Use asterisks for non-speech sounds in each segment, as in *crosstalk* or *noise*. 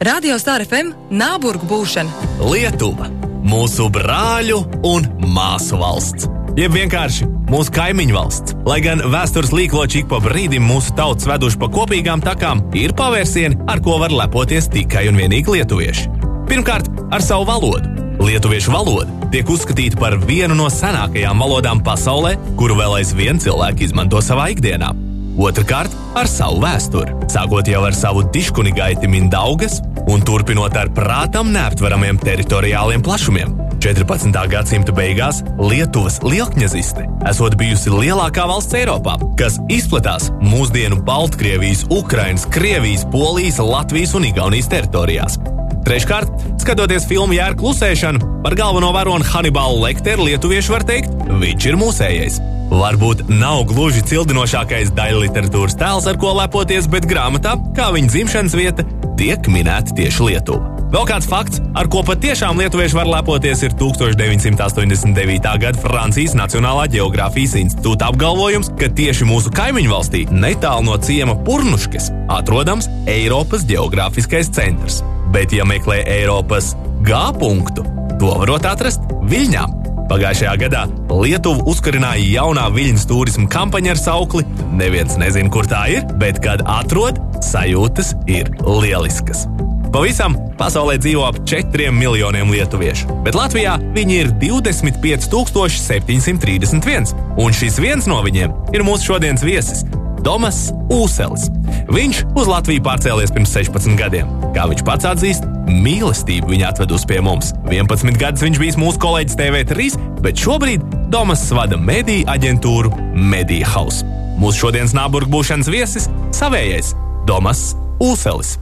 Radio Star FM Nāburgu būšana. Lietuva - mūsu brāļu un māsu valsts. Jeb vienkārši mūsu kaimiņu valsts. Lai gan vēstures līkloči ik pa brīdim mūsu tautas veduši pa kopīgām takām, ir pavērsieni, ar ko var lepoties tikai un vienīgi lietuvieši. Pirmkārt, ar savu valodu. Lietuviešu valoda tiek uzskatīta par vienu no senākajām valodām pasaulē, kuru vēl aizvien cilvēki izmanto savā ikdienā. Otrakārt, ar savu vēsturi, sākot jau ar savu diškunigaiti Mindaugas un turpinot ar prātam neaptveramiem teritoriāliem plašumiem. 14. gadsimta beigās Lietuvas lielkņaziste esot bijusi lielākā valsts Eiropā, kas izplatās mūsdienu Baltkrievijas, Ukrainas, Krievijas, Polijas, Latvijas un Igaunijas teritorijās. Treškārt, skatoties filmu Jēra klusēšanu, par galveno varoni Hannibalu Lekteru lietuviešu var teikt, viņš ir mūsējais. Varbūt nav gluži cildinošākais daļa literatūras tēls, ar ko lepoties, bet grāmatā, kā viņa dzimšanas vieta, tiek minēta tieši Lietuva. Vēl kāds fakts, ar ko patiešām lietuvieši var lepoties, ir 1989. gada Francijas Nacionālā geogrāfijas institūta apgalvojums, ka tieši mūsu kaimiņu valstī, netālu no ciema Purnuškas, atrodams Eiropas geogrāfiskais centrs. Bet, ja meklē Eiropas G punktu, to varot atrast Viļņā. Pagājušajā gadā Lietuva uzkarināja jaunā viļņas turisma kampaņa ar saukli Neviens nezina, kur tā ir, bet, kad atrod, sajūtas ir lieliskas. Pavisam pasaulē dzīvo ap 4 miljoniem lietuviešu, bet Latvijā viņi ir 25,731. Un šis viens no viņiem ir mūsu šodienas viesis - Domas Ūselis. Viņš uz Latviju pārcēlies pirms 16 gadiem. Kā viņš pats atzīst, mīlestība viņa atvedusi pie mums. 11 gadus viņš bijis mūsu kolēģis TV3, bet šobrīd Domas vada mediju aģentūru Media House. Mūsu šodienas nāburgu būšanas viesis - savējais Domas Ūselis.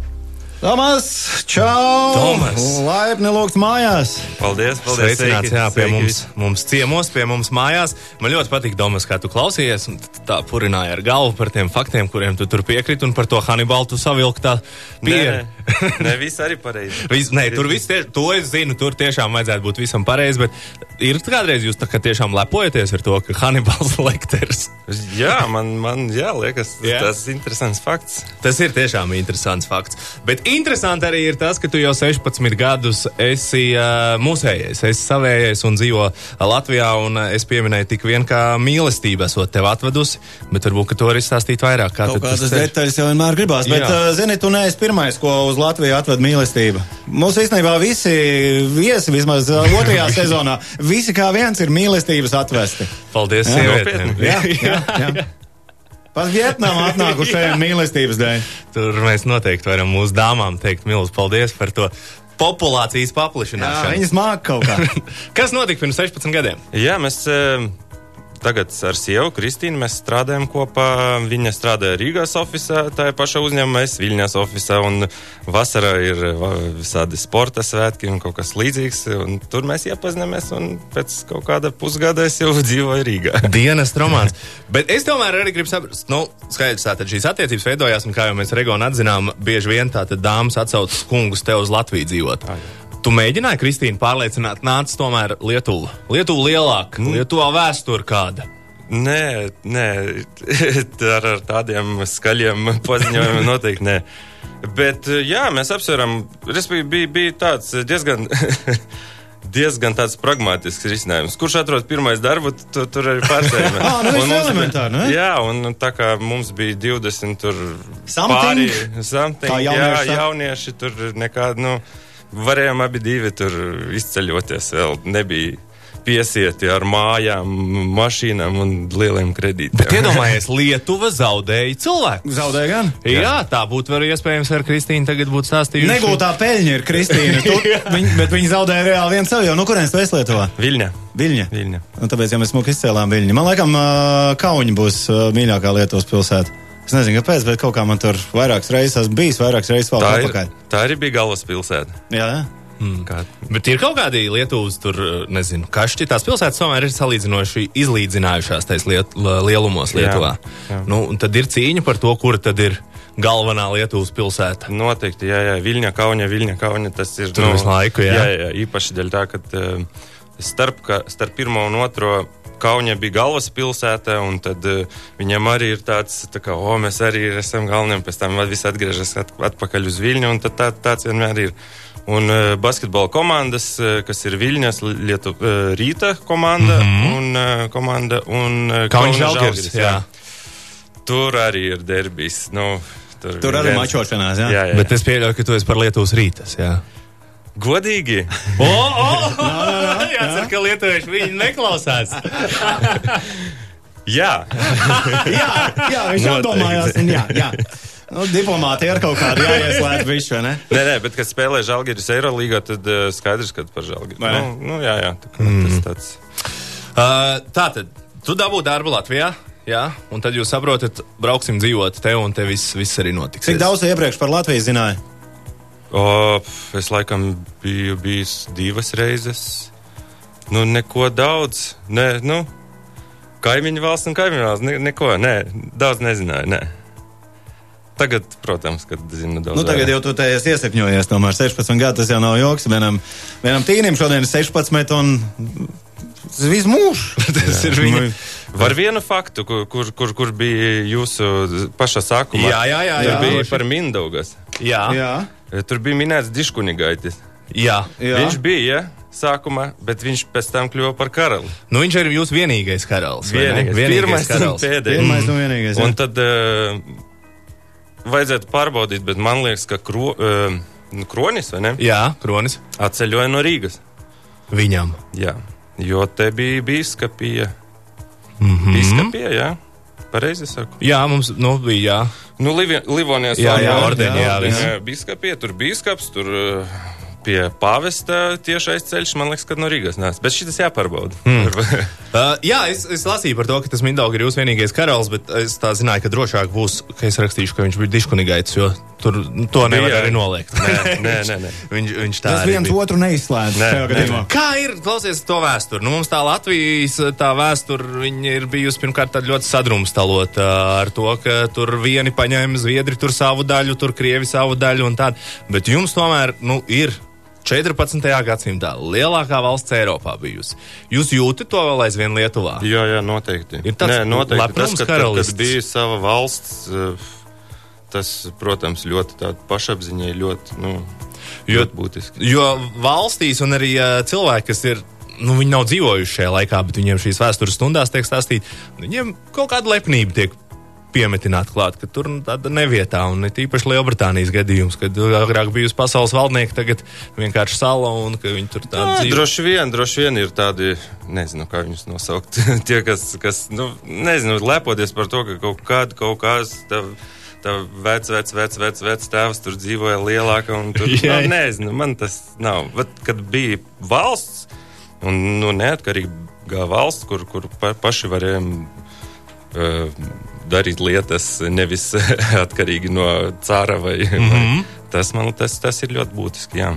Tomas, čau! Tomas. Laipni lūgts mājās! Paldies, paldies. Sveicināts, sveiki, jā, pie sveiki mums, mums ciemos, pie mums mājās. Man ļoti patīk, Domas, kā tu klausies. un Tā purināja ar galvu par tiem faktiem, kuriem tu tur piekriti, un par to Hannibalu tu savilki tā Nē, pieredzi. nē, nē, viss arī pareizi. *laughs* Vis, nē, tur viss tie, to es zinu, tur tiešām vajadzētu būt visam pareizi, bet ir kādreiz jūs tā kā tiešām lepojaties ar to, ka Hannibals *laughs* Lekters. Jā, man, man jā, liekas, jā. tas ir interesants fakts. Tas ir tiešām interesants fakts. Bet interesanti arī ir tas, ka tu jau 16 gadus esi uh, mūsējais, esi savējais un dzīvo Latvijā. Un, es pieminēju tik vien, kā mīlestība esot tev atvedusi, bet varbūt tu vari izstāstīt vairāk. Kā Kaut kādas detaļas jau vienmēr gribās, bet, Jā. zini, tu neesi pirmais, ko uz Latviju atved mīlestība. Mums īstenībā visi viesi, vismaz otrajā *laughs* sezonā, visi kā viens ir mīlestības atvesti. Paldies, Jā, sievietēm. nopietni. Jā, *laughs* jā, jā. Pat Vietnamā atnākušajiem *laughs* mīlestības dēļ. Tur mēs noteikti varam mūsu dāmām teikt milzu paldies par to populācijas Jā, paplašināšanu. viņas māk kaut kā. *laughs* Kas notika pirms 16 gadiem? Jā, mēs eh, tagad ar sievu Kristīnu mēs strādājam kopā. Viņa strādāja Rīgās oficiālā, tā ir paša uzņēmuma, es Viļņās oficiālā. Un vasarā ir visādi sporta svētki un kaut kas līdzīgs. Tur mēs iepazināmies un pēc kaut kāda pusgada es jau dzīvoju Rīgā. *laughs* Dienas romāns. Bet es tomēr arī gribu saprast, nu, skaidrs, tātad šīs attiecības veidojās, un kā jau mēs Regonu atzinām, bieži vien tātad dāmas atsaucas kungus te uz Latviju dzīvot. Tu mēģināji, Kristīna, pārliecināt, nāc tomēr Lietuva. Lietuva lielāka, Nu. Lietuvā vēsture kāda. Nē, nē, *laughs* ar, ar tādiem skaļiem paziņojumiem *laughs* noteikti nē. Bet jā, mēs apsveram, respektīvi, bija, bija tāds diezgan. *laughs* Diezgan tāds pragmatisks risinājums. Kurš atrod pirmais darbu, tu, tur arī pārcēlās. Ā, nu viss elementāri, ne? Jā, un tā kā mums bija 20 tur Something? something, Kā jā, jaunieši tur nekādi, nu, varējām abi divi tur izceļoties vēl. Nebija piesieti ar mājām, mašīnām un lieliem kredītiem. Bet iedomājies, Lietuva zaudēja cilvēku. Zaudēja gan. Jā, jā tā būtu var iespējams ar Kristīnu tagad būtu stāstījusi. Negūtā peļņa ir Kristīna. Tu, *laughs* *laughs* viņ, bet viņi zaudēja reāli vienu sev jau. Nu, kurienes tu esi Lietuvā? Viļņa. Viļņa. Viļņa. Un tāpēc, ja mēs smuki izcēlām Viļņu, man liekas, Kauņa būs mīļākā Lietuvas pilsēta. Es nezinu, kāpēc, bet kaut kā man tur vairākas reizes esmu bijis, vairākas reizes vēl Tā, ir, atpakaļ. tā arī bija galvaspilsēta. Jā, jā. Kā, Bet ir kaut kādi Lietuvas, tur, nezinu, kašķi. Tās pilsētas tomēr ir salīdzinoši izlīdzinājušās tais liet, lielumos Lietuvā. jā. Nu, un tad ir cīņa par to, kur tad ir galvenā Lietuvas pilsēta. Noteikti, jā, jā, Viļņa, Kauņa, Viļņa, Kauņa. Tas ir Tur visu laiku, jā. jā, jā īpaši dēļ tā, ka starp, ka starp pirmo un otro Kaunija bija galvaspilsēta, un tad uh, viņam arī ir tāds, tā kā, o, mēs arī esam galvenie, un pēc tam viss atgriežas at, atpakaļ uz Viļņu, un tā, tāds vienmēr ir. Un uh, basketbola komandas, uh, kas ir Viļņas Lietu, uh, rīta komanda mm -hmm. un uh, komanda un Kaunas Žalgiris, jā. Tur arī ir derbijs. Nu, tur Tur arī mačošanās, jā. Jā, jā, Bet es pieļauju, ka tu esi par Lietuvas rītas. Jā. Godīgi. O, o! Jāsaka, ka lietuvieši viņu neklausās. Jā, Jā, jā *laughs* viņš apdomājās. un Jā, jā. Nu, diplomāti ir kaut kādi jāieslēdz visu, vai ne? nē, nē, bet, kad spēlē Žalgiris Eirolīgā, tad uh, skaidrs, ka par Žalgiri. Vai ne? Nu, nu, jā, jā, tā kā mm. tas tāds. Uh, tā tad, tu dabū darbu Latvijā. Jā, un tad jūs saprotat, brauksim dzīvot te, un te viss, viss arī notiks. Cik daudz iepriekš par Latviju zināja? O, es laikam biju bijis divas reizes. Nu, neko daudz. Nē, nu, kaimiņu valsts un kaimiņu valsts. Ne, neko, nē, daudz nezināju. Nē. Tagad, protams, kad zinu daudz. Nu, tagad vairāk. jau tu te esi iesakņojies, tomēr 16 gadi tas jau nav joks. Vienam, vienam tīnim šodien ir 16 un visu mūžu. *laughs* Tas ir viņa. Var vienu faktu, kur, kur, kur, kur bija jūsu pašā sākumā? Jā, jā, jā, Tur jā. bija par Mindaugas. Jā, jā. Jā, Tur bija minēts Diškunigaitis. jā. jā. Viņš bija sākumā, bet viņš pēc tam kļuva par karali. Nu, viņš ir jūsu vienīgais karalis. vai ne? Vienīgais, pirmais un karalis. pēdējais. Pirmais un vienīgais. jā. Un tad uh, vajadzētu pārbaudīt, bet man liekas, ka kro, uh, kronis vai ne? Jā, kronis. Atceļoja no Rīgas. Viņam. Jā, jo te bija biskupija. Mm -hmm. Biskupija, jā. Pareizi saku. Jā, mums nu, bija. Jā. Nu, Livi, Livonijas Jā, jā, ordeņi, ordeņi, jā, viss. Biskupija, tur biskaps, tur uh, pie pāvesta tiešais ceļš, man liekas, ka no Rīgas nāc. Bet šis jāpārbauda. Mm. *laughs* Uh, jā, es, es lasīju par to, ka tas Mindaugs ir jūsu vienīgais karalis, bet es tā zināju, ka drošāk būs, ka es rakstīšu, ka viņš bija diškunigaitis, jo tur nu, to nevar Bija. arī noliegt. nē, nē, nē. nē. viņš, viņš tā Tas viens bija. otru neizslēdz. Nē, nē, gadījumā. Kā ir? Klausies to vēsturi. Nu, mums tā Latvijas tā vēsture ir bijusi pirmkārt ļoti sadrumstalota ar to, ka tur vieni paņēma zviedri tur savu daļu, tur krievi savu daļu un tādu. Bet jums tomēr nu, ir 14. gadsimtā lielākā valsts Eiropā bijusi. Jūs jūtat to vēl aizvien Lietuvā? Jā, jā, noteikti. Ir tāds Nē, noteikti. Tas, ka, karalists. kad bija sava valsts, eh, tas, protams, ļoti tāda pašapziņa, ļoti, nu, Jo- ļoti būtiski. Jo valstīs un arī uh, cilvēki, kas ir. Nu, viņi nav dzīvojuši šajā laikā, bet viņiem šīs vēstures stundās tiek stāstīts. Viņiem kaut kāda lepnība tiek piemetināta klāt, ka tur nu, tāda nevietā. Un it īpaši Lielbritānijas gadījums, kad agrāk bijusi pasaules valdnieka, tagad vienkārši sala un ka viņi tur tādu dzīvo. droši vien, droši vien ir tādi, nezinu, kā viņus nosaukt. *laughs* Tie, kas, kas nu, nezinu, lepoties par to, ka kaut kāda, kaut kāds. Tev, Tā vec, vec, vec, vec, vec tēvs tur dzīvoja lielāka. Tur, *laughs* nu, nezinu, man tas nav. Bet, kad bija valsts, un nu, neatkarīga valsts, kur, kur pa, paši varējām uh, darīt lietas, nevis *laughs* atkarīgi no cāra vai, mm -hmm. vai tas, man, tas, tas ir ļoti būtiski. Jā.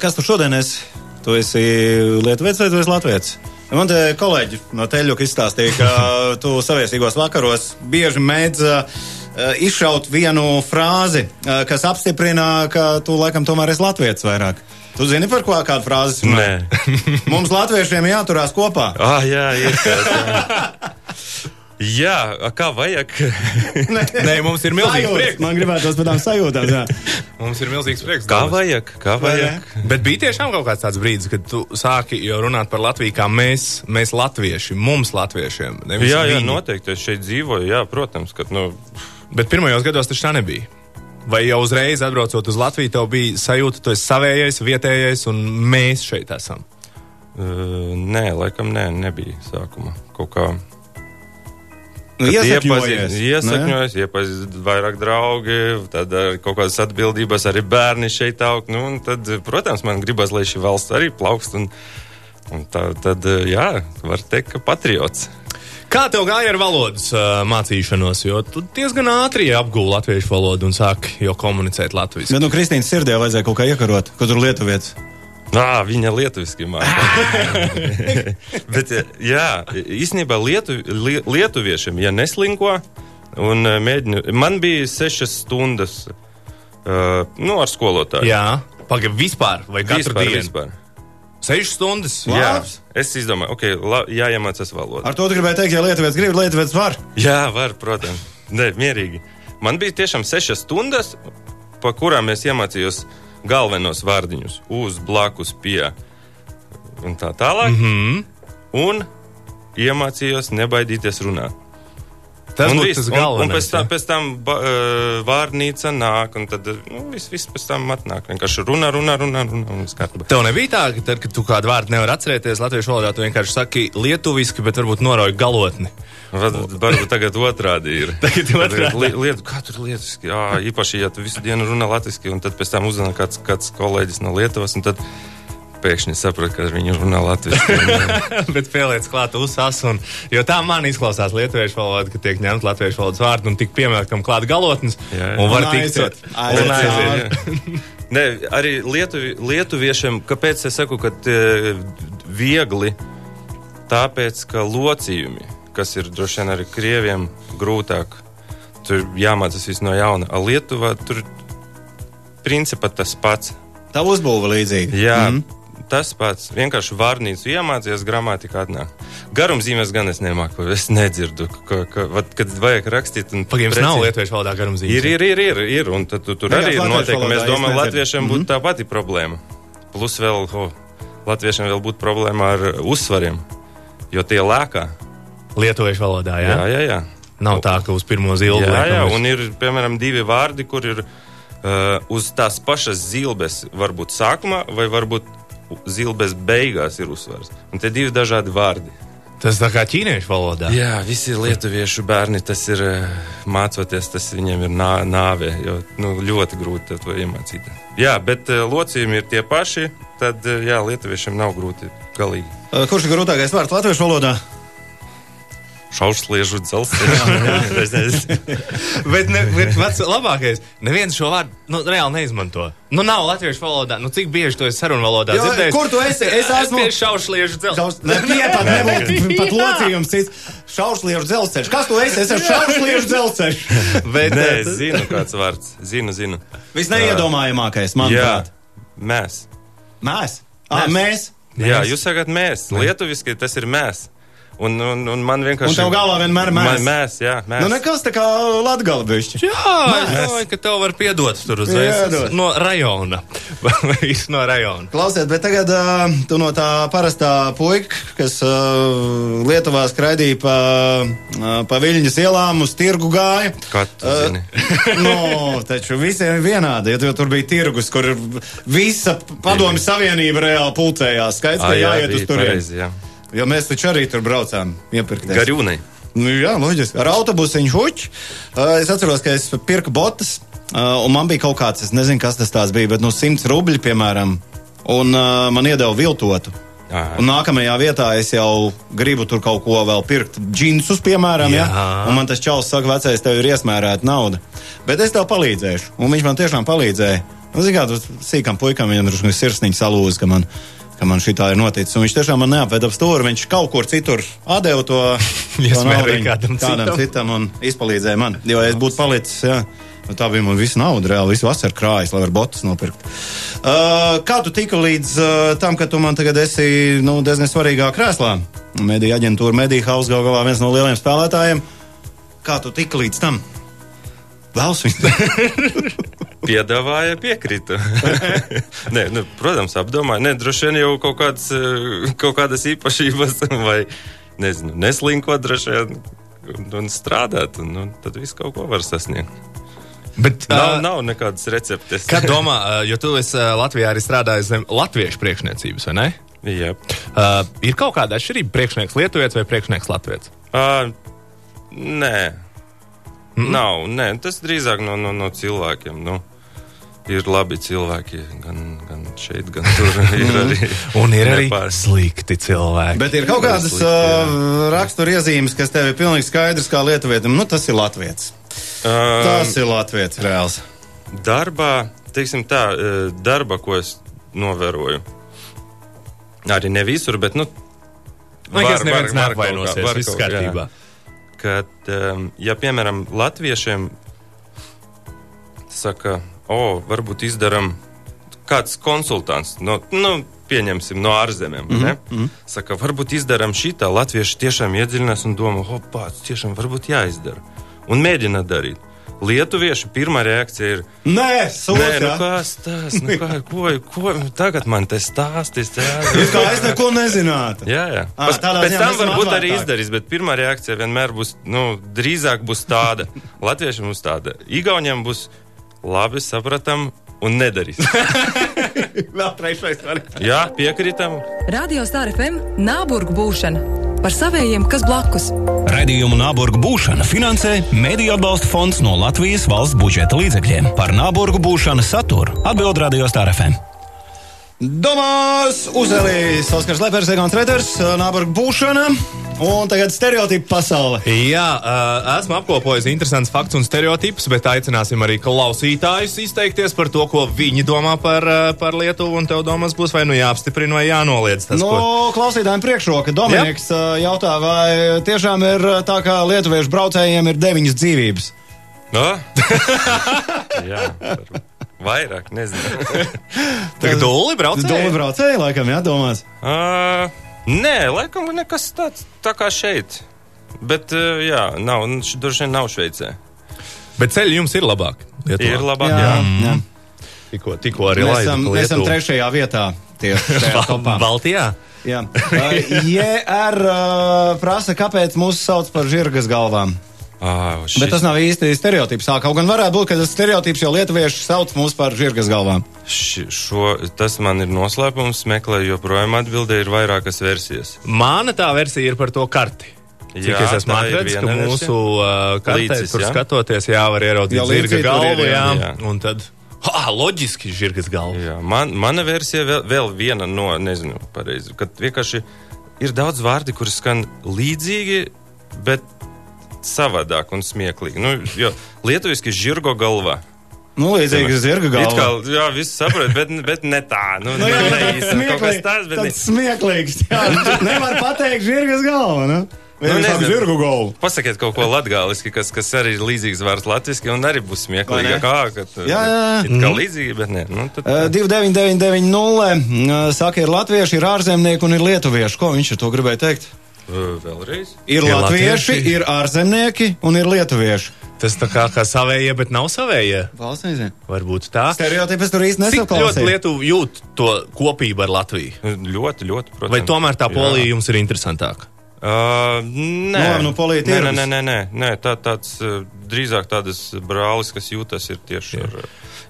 Kas tu šodien esi? Tu esi Lietuvietis vai tu esi Latvijas? Man te kolēģi no Teļuka izstāstīja, ka *laughs* tu saviesīgos vakaros bieži mēdz izšaut vienu frāzi, uh, kas apstiprina, ka tu laikam tomēr esi Latvijas vairāk. Tu zini, par ko kādu frāzi? es runāju? Nē. *laughs* Mums latviešiem jāturās kopā. Ah, jā, ir. Jā, *laughs* jā a, kā vajag. *laughs* Nē, mums ir milzīgs Sajūtas. prieks. Man gribētu par tām sajūtām. jā. Mums ir milzīgs prieks. Kā Domas. vajag, kā ne? vajag. Bet bija tiešām kaut kāds tāds brīdis, kad tu sāki runāt par Latviju, kā mēs, mēs latvieši, mums latviešiem. Jā, jā, viņi. noteikti. Es šeit dzīvoju, jā, protams, ka, nu, Bet pirmajos gados tas tā nebija. Vai jau uzreiz atbraucot uz Latviju, tev bija sajūta, ka tu esi savējais, vietējais, un mēs šeit esam? uh, nē, laikam nē, nebija sākumā. Kaut kā. Nu, Iepazīstināt, ne? iesakņojas, iepazīstināt vairāk draugi, tad arī kaut kādas atbildības, arī bērni šeit aug. Nu, un tad, protams, man gribas, lai šī valsts arī plaukst. Un, un tā, tad, jā, var teikt, ka patriots. Kā tev gāja ar valodas uh, mācīšanos? Jo tu diezgan ātri apgūli latviešu valodu un sāki jau komunicēt latviešu. Bet, nu, Kristīnas sirdī vajadzēja kaut kā iekarot, kur tur lietuvietis. Nā, viņa lietuviski māca. *laughs* Bet, jā, īstenībā lietu, li, lietuviešiem, ja neslinko un mēģinu, man bija sešas stundas uh, nu, ar skolotāju. Jā, pagaidi, vispār vai katru vispār, dienu? vispār. Sešas stundas. Jā, Labs. es izdomāju, ok, la, jāiemācās valoda. Ar to tu gribēji teikt, ja Lietuvietis grib, Lietuvietis var. Jā, var, protams. Nē, mierīgi. Man bija tiešām sešas stundas, pa kurām es iemācījos galvenos vārdiņus uz, blakus, pie un tā tālāk. Mm -hmm. Un iemācījos nebaidīties runāt. Tas un viss, tas un, un galvenais. pēc, tam, jā. pēc tam ba, uh, vārnīca nāk, un tad nu, viss, viss pēc tam atnāk. Vienkārši runā, runā, runā, runā un viss kārtībā. Tev nebija tā, ka, tad, kad tu kādu vārdu nevari atcerēties latviešu valodā, tu vienkārši saki lietuviski, bet varbūt norauj galotni. Varbūt, tagad otrādi ir. *laughs* Tagad otrādi. Li, liet, kā tur lietuviski? Jā, īpaši, ja tu visu dienu runā latviešu, un tad pēc tam uzzina kāds, kāds kolēģis no Lietuvas, un tad pēkšņi saprot, ka viņi runā latviešu. *laughs* bet pieliec klāt uzsās, un, jo tā man izklausās lietuviešu valoda, ka tiek ņemt latviešu valodas vārdu un tik piemēram klāt galotnes, Jā, jā. un var tikt aiziet. Nē, *laughs* arī lietuvi, lietuviešiem, kāpēc es saku, ka e, viegli? Tāpēc, ka locījumi, kas ir droši vien arī krieviem grūtāk, tur jāmācās viss no jauna. A Lietuvā tur principā tas pats. Tā uzbūve līdzīga. Jā, mm. Tas pats. Vienkārši vārnīcu iemācījies, grammatika atnāk. Garumzīmēs gan es nemāku, es nedzirdu, ka, ka, vat, kad vajag rakstīt. Pagaidām, nav lietuviešu valodā garumzīmes. Ir, ir, ir, ir, ir. Un tad tu, tur Jā, arī ir latviešu noteikumi. Es domāju, latviešiem būtu tā pati problēma. Plus vēl, oh, latviešiem vēl būtu problēma ar uzsvariem, jo tie lēkā. Lietuviešu valodā, jā? Jā, jā, jā. Nav tā, ka uz pirmo zilbu Jā, jā, un ir, piemēram, divi vārdi, kur ir uh, uz tās pašas zilbes, varbūt sākumā, vai varbūt zilbes beigās ir uzsvars. Un tie divi dažādi vārdi. Tas tā kā ķīniešu valodā. Jā, visi lietuviešu bērni, tas ir eh, mācoties, tas viņiem ir nā, nāve. Jo, nu, ļoti grūti to iemācīt. Jā, bet uh, locījumi ir tie paši. Tad, uh, jā, lietuviešiem nav grūti galīgi. Kurš ir grūtākais vārds latviešu valodā? Šaušliežu dzelzceļš. *laughs* Bet, ne, bet pats labākais, neviens šo vārdu nu, reāli neizmanto. Nu, nav latviešu valodā. Nu, cik bieži to es sarunu valodā Jo, dzirdēju? kur tu esi? Es esmu- Pie šaušliežu dzelzceļa. Tie pat *laughs* nebūtu pat locījums cits. Šaušliešu dzelzceļš. Kas tu esi? Es esmu šaušliešu dzelzceļš. *laughs* Bet, Nē, eh, es zinu, kāds vārds. Zinu, zinu. Visneiedomājamākais, Jā, manuprāt. mēs. Mēs. Ah, mēs. Jā, jūs sakat mēs. Lietuviski tas ir mēs. Un, un, un man vienkārši. Un tev galvā vienmēr ir mēs. Mēs, jā, mēs. Nu, nekas tā kā latgalbišķi. Jā, es domāju, ka tev var piedot tur uzreiz no rajona. *laughs* Viss no rajona. Klausiet, bet tagad uh, tu no tā parastā puika, kas uh, Lietuvā skraidīja pa, uh, pa Viļņas ielām uz tirgu gāja. Kā tu zini? *laughs* no, taču visiem ir vienādi. Ja tur bija tirgus, kur visa padomju savienība reāli pulcējās. Skaidrs, ka jāiet uz turieni. Jo mēs taču arī tur braucām iepirkties. Garjūnai. Nu, jā, loģiski. Ar autobusiņu huķi. Uh, es atceros, ka es pirku botas, uh, un man bija kaut kāds, es nezinu, kas tas tās bija, bet nu 100 rubļi, piemēram, un uh, man iedeva viltotu. Ā. Un nākamajā vietā es jau gribu tur kaut ko vēl pirkt. Džinsus, piemēram, ja? Jā. un man tas čels saka, vecais, tev ir iesmērēta nauda. Bet es tev palīdzēšu, un viņš man tiešām palīdzēja. Nu, Zinām, kā tas sīkam puikam viņam drusku sirsniņa salūza, ka man, ka man šī tā ir noticis. Un viņš tiešām man neapveda ap stūri, viņš kaut kur citur atdeva to, *laughs* naudiņu kādam kādam citam. citam un izpalīdzēja man. Jo es būtu palicis, jā. Nu, tā bija mana visa nauda, reāli visu vasaru krājas, lai varētu botus nopirkt. Uh, kā tu tiki līdz uh, tam, ka tu man tagad esi nu, diezgan svarīgā krēslā? Mediju aģentūra, Mediju House gal galā viens no lielajiem spēlētājiem. Kā tu tiki līdz tam? Vēls viņu. *laughs* Piedāvāja, piekrita. *laughs* Nē, nu, protams, apdomāju. Nē, droši vien jau kaut, kāds, eh, kaut kādas īpašības, *laughs* vai nezinu, neslinkot droši vien un, un strādāt. Un, un tad viss kaut ko var sasniegt. Bet, Nav, ā, nav nekādas receptes. Kā domā, jo tu esi Latvijā arī strādājis zem latviešu priekšniecības, vai ne? Jā. Uh, ir kaut kāda atšķirība priekšnieks lietuvietis vai priekšnieks latviečs? Uh, nē. Mm. Nav, nē, tas drīzāk no, no, no cilvēkiem. Nu. Ir labi cilvēki, gan, gan šeit, gan tur. *laughs* Ir arī, Un ir arī nepār- slikti cilvēki. Bet ir kaut kādas uh, raksturiezīmes, kas tev ir pilnīgi skaidrs kā lietuvietim. Nu, tas ir latviečs. Uh, Tas ir latviečs reāls. Darbā, teiksim tā, eh, darba, ko es novēroju. Arī ne visur, bet, nu, Man liekas, neviens neapvainosies. var Viss kārtībā. Kad, um, ja, piemēram, latviešiem saka, o, varbūt izdarām kāds konsultants, no, nu, pieņemsim no ārzemēm, mm -hmm. Saka, varbūt izdarām šitā, latvieši tiešām iedziļinās un domā, opā, tiešām varbūt jāizdara. Un mēģina darīt. Lietuvieši pirmā reakcija ir, Nē, sūds, nē, nu kas tas, nu kā, *laughs* ko, ko, tagad man te stāstīs. Jūs kā es neko nezinātu. Jā, jā. Ā, Pas, tādā pēc tam varbūt arī izdarīs, bet pirmā reakcija vienmēr būs, nu, drīzāk būs tāda. *laughs* Latviešiem būs tāda. Igauniem būs labi sapratam un nedarīs. *laughs* Vēl trešais variants. Jā, piekritam. Radio Star FM Nāburgu būšana par savējiem, kas blakus. Radījumu Nāburgu būšana finansē Mēdīļu atbalsta fonds no Latvijas valsts budžeta līdzekļiem. Par Nāburgu būšanu saturu atbild Radio Star FM. Domās Uzelīs, Oskars Lepers, Egons Reters, Nāburga būšana un tagad stereotipu pasaule. Jā, uh, esmu apkopojis interesants fakts un stereotipus, bet aicināsim arī klausītājus izteikties par to, ko viņi domā par, uh, par Lietuvu. Un tev domās būs vai nu jāapstiprina vai jānoliedz tas, No ko. klausītājiem priekšroka Dominiks uh, jautā, vai tiešām ir tā, ka lietuviešu braucējiem ir deviņas dzīvības? No? *laughs* jā, *laughs* varbūt. Vairāk, nezinu. *laughs* Tagad dūli brauc. Doli braucēji, laikam, jādomās. uh, nē, laikam nekas tāds tā kā šeit. Bet, uh, jā, nav, nu, droši vien nav Šveicē. Bet ceļi jums ir labāk. Lietuvā. Ir labāk, Jā, jā. jā. Tikko, tikko arī Mēs esam, mēs esam trešajā vietā tieši šajā *laughs* topā. Baltijā. Jā. Uh, JR uh, prasa, kāpēc mūs sauc par žirgas galvām. Ah, šis, Bet tas nav īsti stereotips. Kaut gan varētu būt, ka tas stereotips, jo lietuvieši sauc mūs par žirgas galvām. ši, šo, tas man ir noslēpums. Meklēju, joprojām atbildē ir vairākas versijas. Mana tā versija ir par to karti. Cik Jā, es esmu atradzis, ka mūsu uh, kartē, Līdzis, tur jā? skatoties, jā, var ieraudzīt zirga galvu, jā, jā. Un tad, ha, loģiski žirgas galva. Jā, man, mana versija vēl, vēl viena no, nezinu, pareizi, kad vienkārši ir daudz vārdi, kuri skan līdzīgi, bet savādāk un smieklīgi. Nu, jo lietuviski žirgo galva. Nu, līdzīgi zirga galva. kā, jā, viss saprot, bet, bet ne tā. Nu, Nu, jā, ne, ne, īsti, kaut kas tāds, bet ne. smieklīgs. Jā, *laughs* nevar pateikt žirgas galva. Nu? Nu, nezinu. galvu. Pasakiet kaut ko latgāliski, kas, kas arī ir līdzīgs vārds latviski, un arī būs smieklīgi. Kā, kad, Jā, jā, Kā līdzīgi, bet nē. Nu, tad, Uh, 29990 saka, ir latvieši, ir ārzemnieki un ir lietuvieši. Ko viņš ar to gribēja teikt? Uh, vēlreiz. Ir, Ir latvieši, latvieši. ir ārzemnieki un ir lietuvieši. Tas tā kā, kā savējie, bet nav savējie. Valsts nezina. Varbūt tā. Stereotipas tur īsti Cik ļoti. Lietuva jūt to kopību ar Latviju? Ļoti, ļoti, protams. Vai tomēr tā Jā. polija jums ir interesantāka? Uh, nē, Nu, nu, Polija nē, nē, nē, nē, nē, nē tā, tāds uh, drīzāk tādas brālis, kas jūtas ir tieši ar.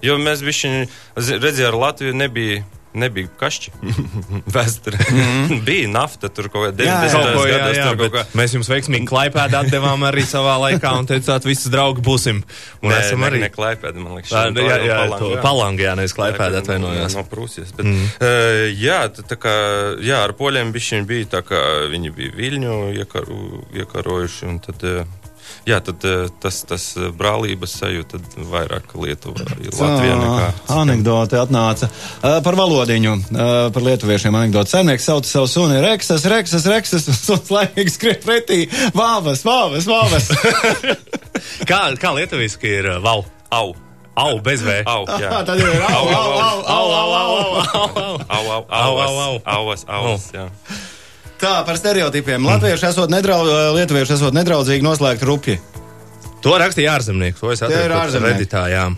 Jo mēs bišķiņi, zi- redzēju, ar Latviju nebija. Nebija kašķi. *laughs* Vēsturē. *laughs* bija nafta tur kaut jā. 90. Kaut ko, jā, gados. jā, tur kaut bet kā. mēs jums veiksmīgi klaipēdā atdevām arī savā laikā un teicāt, visas draugi būsim. Un Nē, esam ne, arī. ne Klaipēda, man liekas. Šeit jā, jā, Palanga, to jā. palangā, nevis klaipēdā atvainojos. No Prūsijas. Bet, mm. uh, jā, tā, tā kā, jā, ar poļiem bišķiņi bija tā, kā viņi bija Viļņu iekaru, iekarojuši. un Tad, uh, jā, tad uh, tas, tas uh, brālības sajūta tad vairāk Lietuvā, Latvijā nekā. Anekdote atnāca uh, par valodiņu, uh, par lietuviešiem. Anekdote. Saimnieks sauc savu suni Reksas, Reksas, Reksas, un suns laimīgi skrien pretī. Vāvas, vāvas, vāvas. Kā, kā lietuviski ir uh, vau? Au! Au, bez V. Au, jā. Tā tad ir au, au, au, au, au, au, au. Au, au, Au, au, au, au. Auas, auas, jā. Tā par stereotipiem. Latvieši esot nedraudzīgi, lietuvieši esot nedraudzīgi noslēgt rupji. To rakstīja ārzemnieki. To es atradu jā.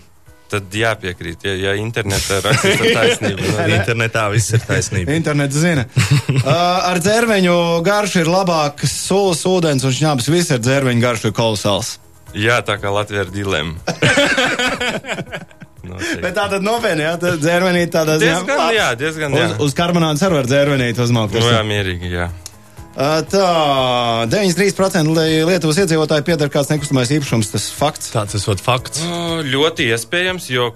Tad jāpiekrīt, ja, ja internetā rakstīts ar taisnību. *laughs* nu, Internetā viss ir taisnība. Internets zina. uh, *laughs* ar dzērveņu garšu ir labāks sulas, ūdens un šņabs. Viss ar dzērveņu garšu ir kolosāls. Jā, tā kā Latvija ir dilema. *laughs* Bet tā tad nopietni, jā, tad dzērvenīt tādā ziņā. Diezgan, jā, diezgan, jā. Uz, uz karbonādes arī var dzērvenīt uzmaukt. Nu, jā, mierīgi, jā. Tā, 93% li- Lietuvas iedzīvotāji pieder kāds nekustamais īpašums, tas fakts. Tāds esot fakts. Ļoti iespējams, jo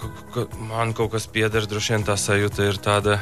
man kaut kas pieder, droši vien tā sajūta ir tāda.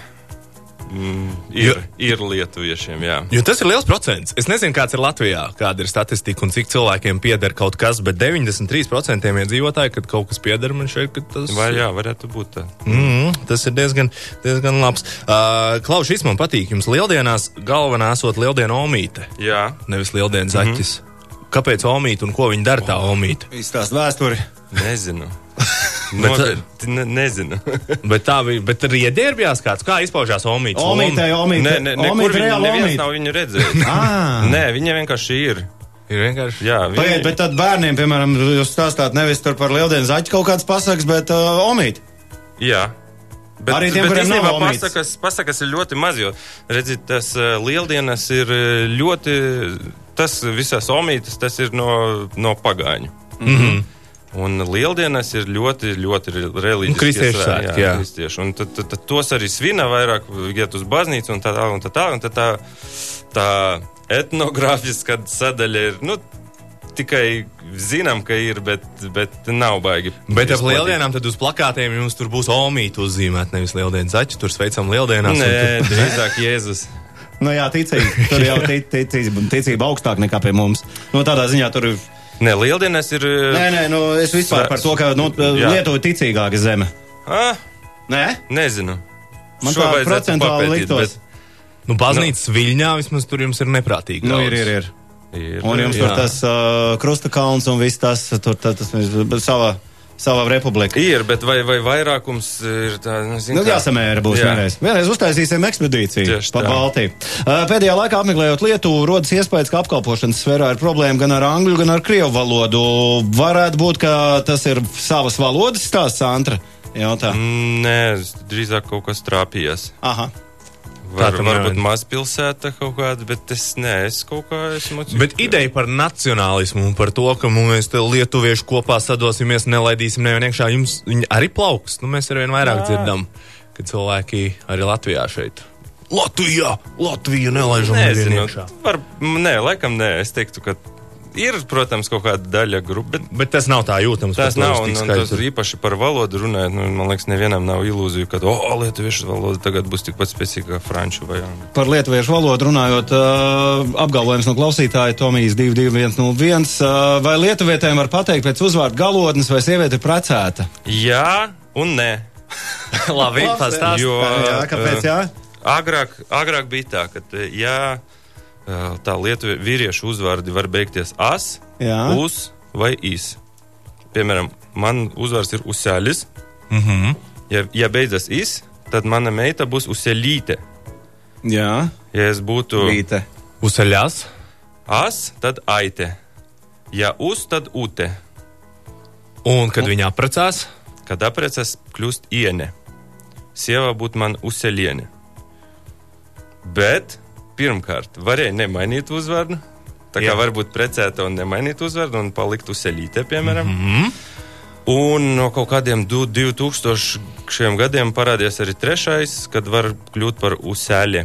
Mm, ir, ir lietuviešiem, jā. Jo tas ir liels procents. Es nezinu, kāds ir Latvijā, kāda ir statistika un cik cilvēkiem pieder kaut kas, bet 93% iedzīvotāji, kad kaut kas pieder, man šeit ka tas Vai jā, varētu būt tā. Mm, tas ir diezgan, diezgan labs. Uh, Klaus, šis man patīk. Jums lieldienās galvenā esot lieldienu omīte, Jā, nevis lieldienu zaķis. Mm -hmm. Kāpēc omīte un ko viņa dara tā omīte? Izstāst vēsturi. nezinu. *laughs* Noteikti ne, nezinu. *laughs* Bet tā bija. Bet riedērbjās kāds. Kā izpaužās Omīts? Omītē, omītē. Nē, ne, nekur omīte, viņa, reāli omīte. nav viņu redzējis. Ā. *laughs* Nē, viņa vienkārši ir. Ir vienkārši. Jā, viņa, Pagaidiet, bet tad bērniem, piemēram, jūs stāstāt nevis tur par lieldienu zaķu kaut kādas pasakas, bet uh, omīt. Jā. Bet, Arī tiem, bet kuriem omītes. pasakas, pasakas ir ļoti maz, jo, redziet, tas uh, lieldienas ir ļoti, tas visās omītes, tas ir no, no pagāņu. Mm -hmm. Un lieldienas ir ļoti, ļoti reliģiski. Nu, kristiešu svētki, jā. kristieši. Un tad, tad, tad tos arī svina vairāk, iet uz baznīcu un tā tālāk, un tā tālāk. Un tad tā, tā etnogrāfiskā sadaļa ir, nu, tikai zinām, ka ir, bet, bet nav baigi. Bet ap lieldienām tad uz plakātiem jums tur būs Omīta uzzīmēta, nevis lieldienas zaķi. Tur sveicam lieldienās. un Nē, tur- *laughs* drīzāk Jēzus. Nu jā, ticīgi. Tur jau tic- ticība, ticība augstāk nekā pie mums. Nu, tādā ziņā tur ir. Nē, lieldienas ir. Nē, nē, nu, es vispār par to, ka nu. Lietuva ir ticīgāka zeme. Ah, Nē? nezinu. Man Šo tā procentuāli papētīt, liktos. Nu, baznīcas viļņā vismaz tur jums ir neprātīgi. Nu, ir, ir, ir. Ir, Un jums Jā. tur tas uh, krusta kalns un viss tas, tur tā, tas, tas savā, savā republikā. ir, bet vai, vai vairākums ir tā, nu, Nu, jāsamēra būs Jā. vienreiz. Vienreiz uztaisīsim ekspedīciju Tieši pa tā. Baltiju. Uh, Pēdējā laikā apmeklējot Lietuvu, rodas iespējas, ka apkalpošanas sfērā ir problēma gan ar angļu, gan ar krievu valodu. Varētu būt, ka tas ir savas valodas stāsts, Antra. Jautā. Nē, drīzāk kaut kas trāpījās. Aha. Var, tam varbūt mazpilsēta kaut kāda, bet es, nē, es kaut kā esmu. Bet ideja par nacionālismu un par to, ka mēs te lietuvieši kopā sadosimies, nelaidīsim nevienu iekšā, jums viņi arī plauks. Nu, mēs arvien vairāk dzirdam, ka cilvēki arī Latvijā šeit. Latvijā! Latvija nelaižam nevienu iekšā. var, nē, laikam nē, es teiktu, ka ir, protams, kaut kāda daļa grupa, bet Bet tas nav tā jūtams. Tas nav, un, un tas skaidrs. īpaši par valodu runājot. Nu, man liekas, nevienam nav ilūzija, ka, oh, lietuviešu valoda tagad būs tikpat spēcīga kā franču vai angļu. Par lietuviešu valodu runājot, uh, apgalvojums no klausītāja Tomijas 22101. Uh, vai lietuvietēm var pateikt pēc uzvārdu galotnes, vai sieviete ir precēta? Jā, un nē. Labi, pastāst. Jo, jā, kāpēc jā? Agrāk, agrāk bija tā, ka, jā, eh, tā lietu vīriešu uzvārdi var beigties as, Jā. uz vai is. Piemēram, man uzvārds ir Usēlis. Mm -hmm. Ja, ja beidzas is, tad mana meita būs Usēlīte. Jā, Ja es būtu Vīte. Useļās. as, tad aite. Ja uz, tad ute. Un kad viņi apprecās, Kad apprecas, kļūst iene. Sieva būtu man uzceļiene. Bet pirmkārt, varēja nemainīt uzvārdu. Tā kā Jā. var būt precēta un nemainīt uzvārdu un palikt uzceļīte, piemēram. Mm -hmm. Un no kaut kādiem du- 2000 gadiem parādījās arī trešais, kad var kļūt par uzceļi.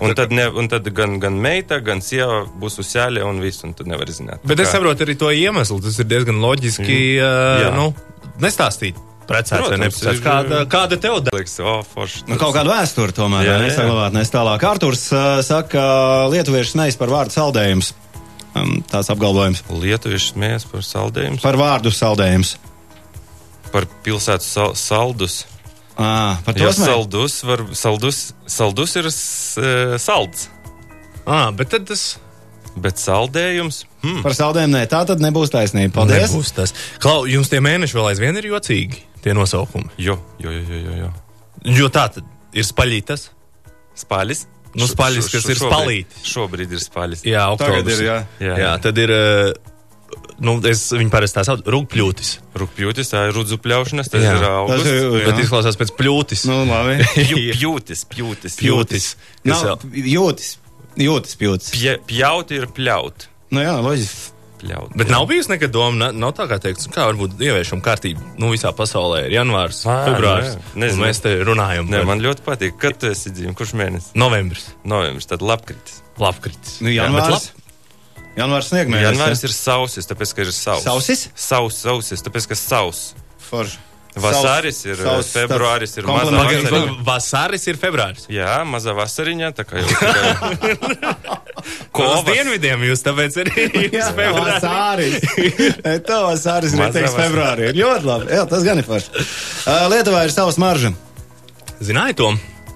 Un tad, ne, un tad gan, gan meita, gan sieva būs uzceļi un viss, un tad nevar zināt. bet Tā es kā- saprotu arī to iemeslu. Tas ir diezgan loģiski. Jā. Uh, nu, nestāstīt precēts vai Protams, neprecēts. Kāda, kāda tev? Liekas, oh, forši. Nu, kaut kāda vēsture tomēr Jā, jā, nesaglabāt nes tālāk. Arturs uh, saka, ka lietuvieši neiz par vārdu saldējums. Um, tās apgalvojums. Lietuvieši smējas par saldējumu, Par vārdu saldējums. par pilsētas sal saldus. À, par to saldus, var, saldus, saldus ir e, salds, Ah, bet tad tas bet saldējums. Hmm. Par saldējumu nē, tā tad nebūs taisnība. Paldies. nebūs tas. Klau, jums tie mēneši vēl aizvien ir jocīgi, tie nosaukumi. Jo, jo, jo, jo, jo, jo. Jo tā tad ir spaļītas. Spaļis. Nu, Šo- spaļis, šo- kas šo- ir šobrīd- spalīti. Šobrīd ir spaļis. Jā, Tagad oktobris. ir, jā. Jā, jā. tad ir. uh, Nu, es viņu parasti tā saucu, rūkļūtis. Rūkpjūtis, tā ir rudzu pļaušanas, tas Jā. ir Tas augusts. ir, jā. Bet izklausās pēc pļūtis. Nu, labi. *laughs* Pjūtis, pjūtis. Pjūtis. Kas Nav, vēl? jūtis. Jūtis, jūtis. Pje, pjauti ir pļaut. Nu jā, loģiski. pļaut. Bet nav bijusi nekad doma, na- nav tā kā teikt, kā varbūt ieviešam kārtību. Nu, visā pasaulē ir janvārs, Ā, februāris. nē, un nezinu. Mēs te runājam Nē, par man ļoti patīk. Kad tu esi dzīvo? Kurš mēnesis? novembris, Novembris, tad lapkritis. lapkritis. Nu, Jā, janvārs. bet Janvārs sniegmēnesis. Janvāris ir sausis, tāpēc, ka ir sauss. Sausis? Saus, sausis, tāpēc, ka sauss. Forši. Vasaris ir, Sauss, februāris tāds ir mazā vasariņa. va- Vasaris ir februāris. Jā, mazā vasariņā, tā kā jau *laughs* tikai Ko uz dienvidiem jūs tāpēc arī jūs *laughs* februārī? Vasāris. Tā vasāris ir Mazā teiks vasarā. februārī. Ļoti labi. Jā, tas gan ir forši. Uh, Lietuvā ir savs marža. Zināju to?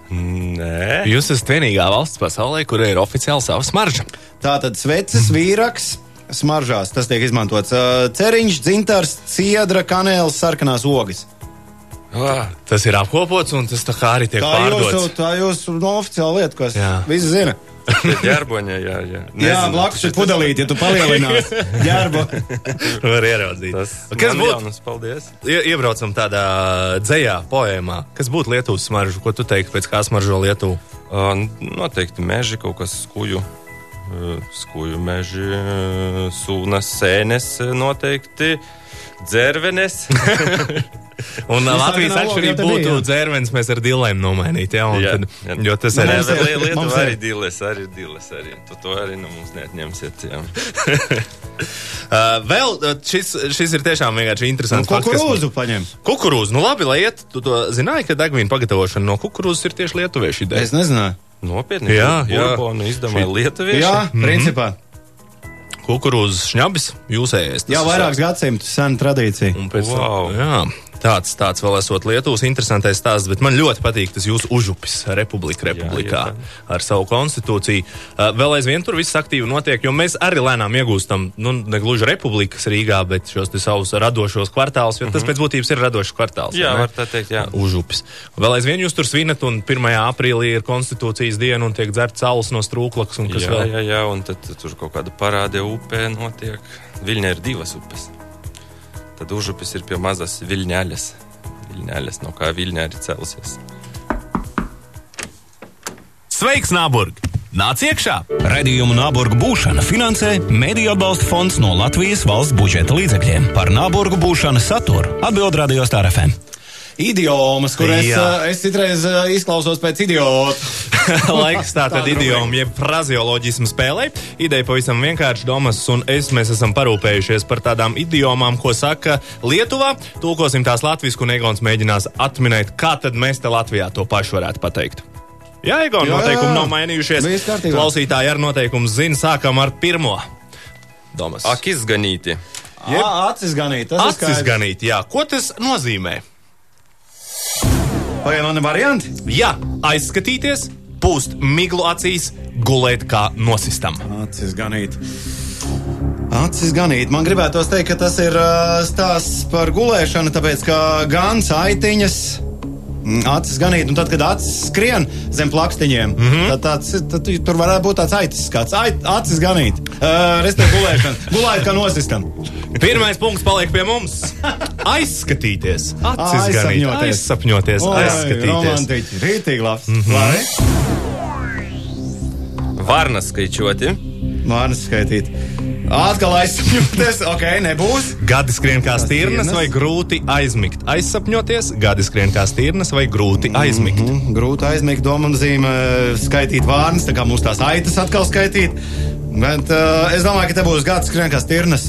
Nē, Jūs esat vienīgā valsts pasaulē, kurai ir oficiāli savs marža. Tā tad sveces, vīraks, smaržās tas tiek izmantots? Ceriņš, dzintars, ciedra, kanēls, sarkanās ogas. Ah, Tas ir apkopots un tas tā kā arī tiek Tā pārdots. tā jūsu no, oficiāla lieta, ko es Jā. visi zina. *laughs* ģērboņa, jā, jā. Jā, Nezinu, blakus ir pudelīte, ja tu palielināsi *laughs* ģērbu. Var ieraudzīt. Tas Kas būtu? jaunas, paldies. Ie, iebraucam tādā dzējā, poēmā. Kas būtu Lietuvas smarža? Ko tu teiktu, pēc kā smaržo Lietuvu? Uh, noteikti meži, kaut kas skuju. Uh, Skuju meži, uh, sūnas, sēnes uh, noteikti, dzervenes. *laughs* Un Nu, Latvijas atšķirība būtu jā. dzērvens, mēs ar dilēm nomainīt. Jā, un Jā, tad, jā. jo tas Nu, ir. ir- Nē, Lietuva arī diles, arī diles. Arī. Tu to arī no mums neatņemsiet. Uh, *laughs* vēl šis, šis ir tiešām vienkārši interesants. kas- Kukurūzu paņem. Kukurūzu, nu labi, lai iet. Tu to zināji, ka degvīna pagatavošana no kukurūzas ir tieši lietuviešu ideja. Es nezināju. Nopietni, Jā, jā. Burbonu izdomāja lietuvieši. Jā, principā. Kukurūzas šņabis, jūsējais. tas Jau ir- vairākus gadsimtus sena tradīcija. Un pēc tam, Wow. jā, tāds, tāds vēl esot Lietuvas interesantais stāsts, bet man ļoti patīk tas jūsu užupis, Republika Republikā, jā. ar savu konstitūciju. Uh, vēl aizvien tur viss aktīvi notiek, jo mēs arī lēnām iegūstam, nu, ne gluži republikas Rīgā, bet šos savus radošos kvartālus, jo tas pēc būtības ir radošs kvartāls. Jā, var tā teikt, jā. Užupis. Vēl aizvien jūs tur svinat, un 1. aprīlī ir konstitūcijas diena, un tiek dzerts saules no strūklakas, un kas Jā, vēl. jā, jā, un tad tur kaut kāda parāde upē notiek. Viļņā ir divas upes. Tad užupis ir pie mazas viļņaļas. Viļņaļas, no kā viļņā arī celsies. Sveiks, Nāburg! Nāc iekšā! Redījumu Nāburgu būšana finansē Mēdīļu atbalsta fonds no Latvijas valsts budžeta līdzekļiem. Par Nāburgu būšanu saturu atbild Radio Star FM. Idiomas, kur es, Jā. uh, es citreiz uh, izklausos pēc idiota. *laughs* Laiks tātad Tāda idiomu, jeb frazioloģismu spēlē. Ideja pavisam vienkārši, Domas un es, mēs esam parūpējušies par tādām idiomām, ko saka Lietuvā. Tulkosim tās latviešu, un Egons mēģinās atminēt, kā tad mēs te Latvijā to pašu varētu pateikt. Jā, Egon, Jā, noteikumi jā. nav mainījušies. Klausītāji ar noteikumu zina, sākam ar pirmo. Domas. Ak, izganīti. Jeb... Acis ganīt. Tas Acis ir skaidrs. ganīt, jā. Ko tas nozīmē? Vai man ir varianti? Jā, aizskatīties, pūst miglu acīs, gulēt kā nosistam. Acis ganīt. Acis ganīt. Man gribētos teikt, ka tas ir uh, stāsts par gulēšanu, tāpēc ka gan aitiņas. Mm, Acis ganīt, un tad, kad acis skrien zem plakstiņiem, mm -hmm. tad, tāds, tad tur varētu būt tāds aitis skats. Ait, acis ganīt. Uh, Respektīvi, gulēšana. Gulēt kā nosistam. Pirmais punkts paliek pie mums. Aizskatīties, acis ganīt, Aizsapņoties. Oi, aizskatīties. Romantiķi. Rītīgi labs. Mm Mhm. -hmm. Labi. Varnas skaičioti. Vārnas skaitīt. Atkal aizsapņoties. Ok, nebūs. Gadi skrien kā stirnas vai grūti aizmigt. Aizsapņoties, gadi skrien kā stirnas vai grūti aizmigt. Mm, grūti aizmigt domu zīmē, skaitīt vārnas, tā kā mums tās aitas atkal skaitīt. Bet uh, es domāju, ka te būs gads skrien kā stirnas.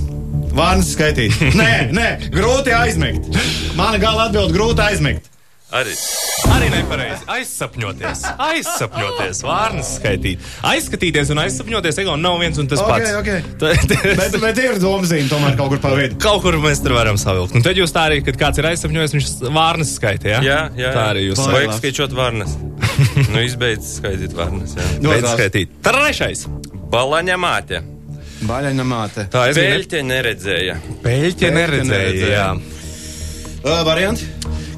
Vārnas skaitīt. *laughs* Nē, nē, grūti aizmigt. Mana gala atbild grūti aizmigt. Arī. Arī nepareizi. Aizsapņoties, aizsapņoties, vārnas skaitīt. Aizskatīties un aizsapņoties, ego nav viens un tas Ok, pats. ok. *laughs* Tā- Bet, bet ir doma zīme tomēr kaut kur pa vidu. Kaut kur mēs tur varam savilkt. Un tad jūs tā arī, kad kāds ir aizsapņojis, viņš vārnas skaitā. Ja? Jā, jā. Tā arī jūs Vajag labs. skaičiot varnas. nu, izbeidz skaitīt varnas. Jā. Beidz skaitīt. Trešais. Balaņa māte. Baļaņa māte. Tā es. Peļķe neredzēja. Peļķe neredzēja. neredzēja. Jā. Uh, varianti?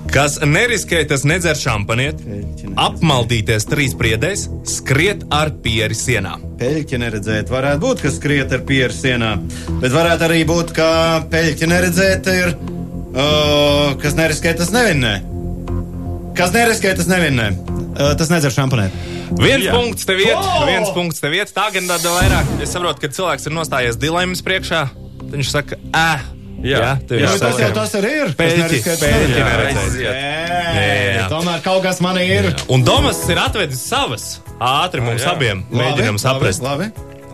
Kas neriskē, tas nedzer neredzēja. apmaldīties trīs priedēs, skriet ar pieri sienā. Peļķi neredzēt, varētu būt, ka skriet ar pieru sienā. Bet varētu arī būt, ka peļķi neredzēt ir. Uh, kas neriskē, tas nevinnē. Kas neriskē, tas nevinnē. Uh, tas nedzer šampanēt. Viens Jā. Punkts tev iet, oh! viens punkts tev iet. Tā gan tāda vairāk. Es saprotu, ka cilvēks ir nostājies dilemmas priekšā. Viņš saka, ē, Jā. Jā, ir Nu, tas jau tas arī ir. Peļķi nevinnē. neredzēt. Jā. Tomēr kaut kas man ir. Un Domas ir atvedis savas. Ātri mums jā. abiem mēģinām saprast. Labi,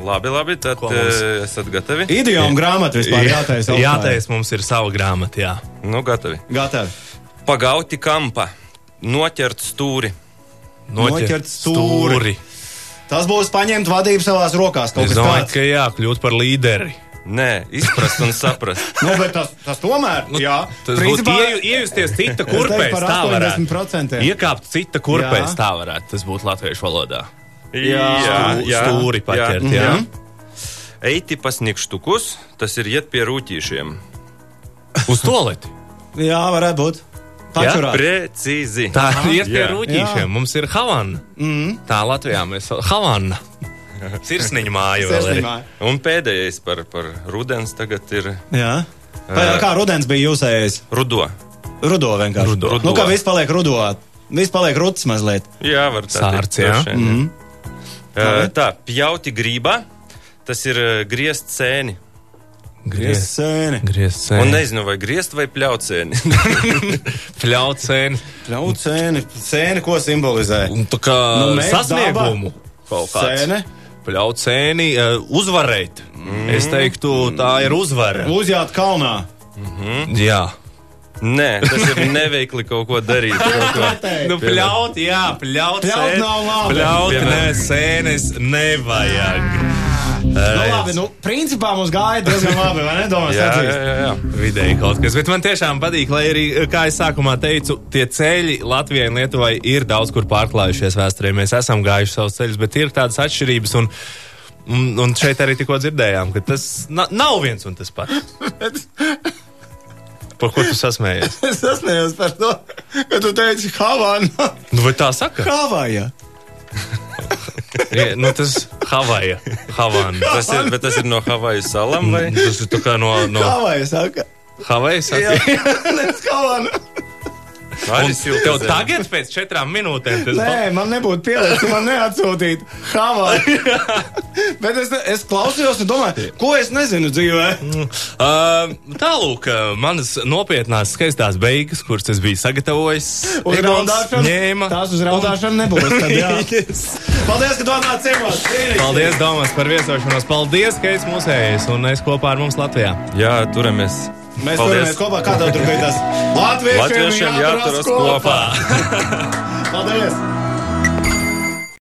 Labi, labi, tad mums? eh, esat gatavi? Idioma grāmata vispār jātaisa. augstā. Jātais mums ir sava grāmata, jā. Nu, gatavi. Gatavi. Pagauti kampa, noķert stūri. Noķert stūri. Tas būs paņemt vadību savās rokās. Es domāju, tāds. ka jā, kļūt par līderi. Nē, izprast un saprast. Nu, bet tas, tas tomēr, nu, jā, Tas būtu ieju, iejusties cita kurpēs, par tā varētu. 80%. Iekāpt cita kurpēs, Jā. tā varētu. Tas būtu latviešu valodā. jā, Stū- stūri paķert, jā. Mhm. eiti pa snikštukus, tas ir iet pie rūtīšiem. Uz toleti. Jā, varētu būt. Pačurā. Precīzi. Tā ir pie Jā. rūtīšiem. Mums ir Havana. Mm. Tā Latvijā mēs Havana. *laughs* Sirsniņa māja vēl ir. Un pēdējais par, par rudens tagad ir Jā. Vai, kā rudens bija jūsējais? rudo. Rudo vienkārši. Rudo. Nu, kā viss paliek rudo. Viss paliek ruds mazliet. Jā, var tā Sārts, jā. droši vien, jā. Uh, tā, pjauti grībā, tas ir uh, griezt sēni. Griezt sēni. griezt Un sēni. nezinu, vai griezt vai pļaut sēni. *laughs* Pļaut sēni. Ļaut sēni. Sēni, ko simbolizē? Un tā kā Nu, nu, sasniegumu kaut kāds. Sēne. Pļaut sēni, uh, uzvarēt. Mm. Es teiktu, tā ir uzvara. Uzjāt kalnā. Jā. Nē, tas ir neveikli kaut ko darīt. *laughs* Kaut ko. Nu, pļaut, jā, pļaut. Pļaut sēni. nav labi. Pļaut, nē, sēnes nevajag. Nu, labi, nu, principā mums gāja diezgan labi, vai ne? Domāju, Jā, jā, jā, jā. Vidēji kaut kas, bet man tiešām patīk, lai arī, kā es sākumā teicu, tie ceļi Latvijai un Lietuvai ir daudz kur pārklājušies vēsturē. Mēs esam gājuši savus ceļus, bet ir tādas atšķirības. Un, un, un šeit arī tikko dzirdējām, ka tas na, nav viens un tas pats. *laughs* Par ko tu sasmējies? Es sasniedzu par to, ka tu teici Havana. Nu, vai tā saka? Havaja. *laughs* Ja, nu, tas Havaja, Havana. Tas ir, bet tas ir no Havaju salām vai? Tas ir tā kā no, no Havaja saka. Havajas. Jā, *laughs* saka? Nes Havana. Tev tagad pēc četrām minūtēm tas Nē, man nebūtu pielicis, man neatsūtīt Havaja. *laughs* Bet es, es klausījos un domāju, ko es nezinu dzīvē. Uh, Tālūk, uh, manas nopietnās, skaistās beigas, kuras es biju sagatavojis. Uz raudāšanu. ņēma. Tās uz raudāšanu nebūs. Tad, jā. *laughs* Paldies, ka tu atnāc ciemos. Paldies, Domas, par viesošanos. Paldies, ka esi mūsējis un es kopā ar mums Latvijā. Jā, turamies. Mēs turamies kopā. Kā tev tur tas? Latviešiem, Latviešiem jāturas kopā. *laughs* Paldies!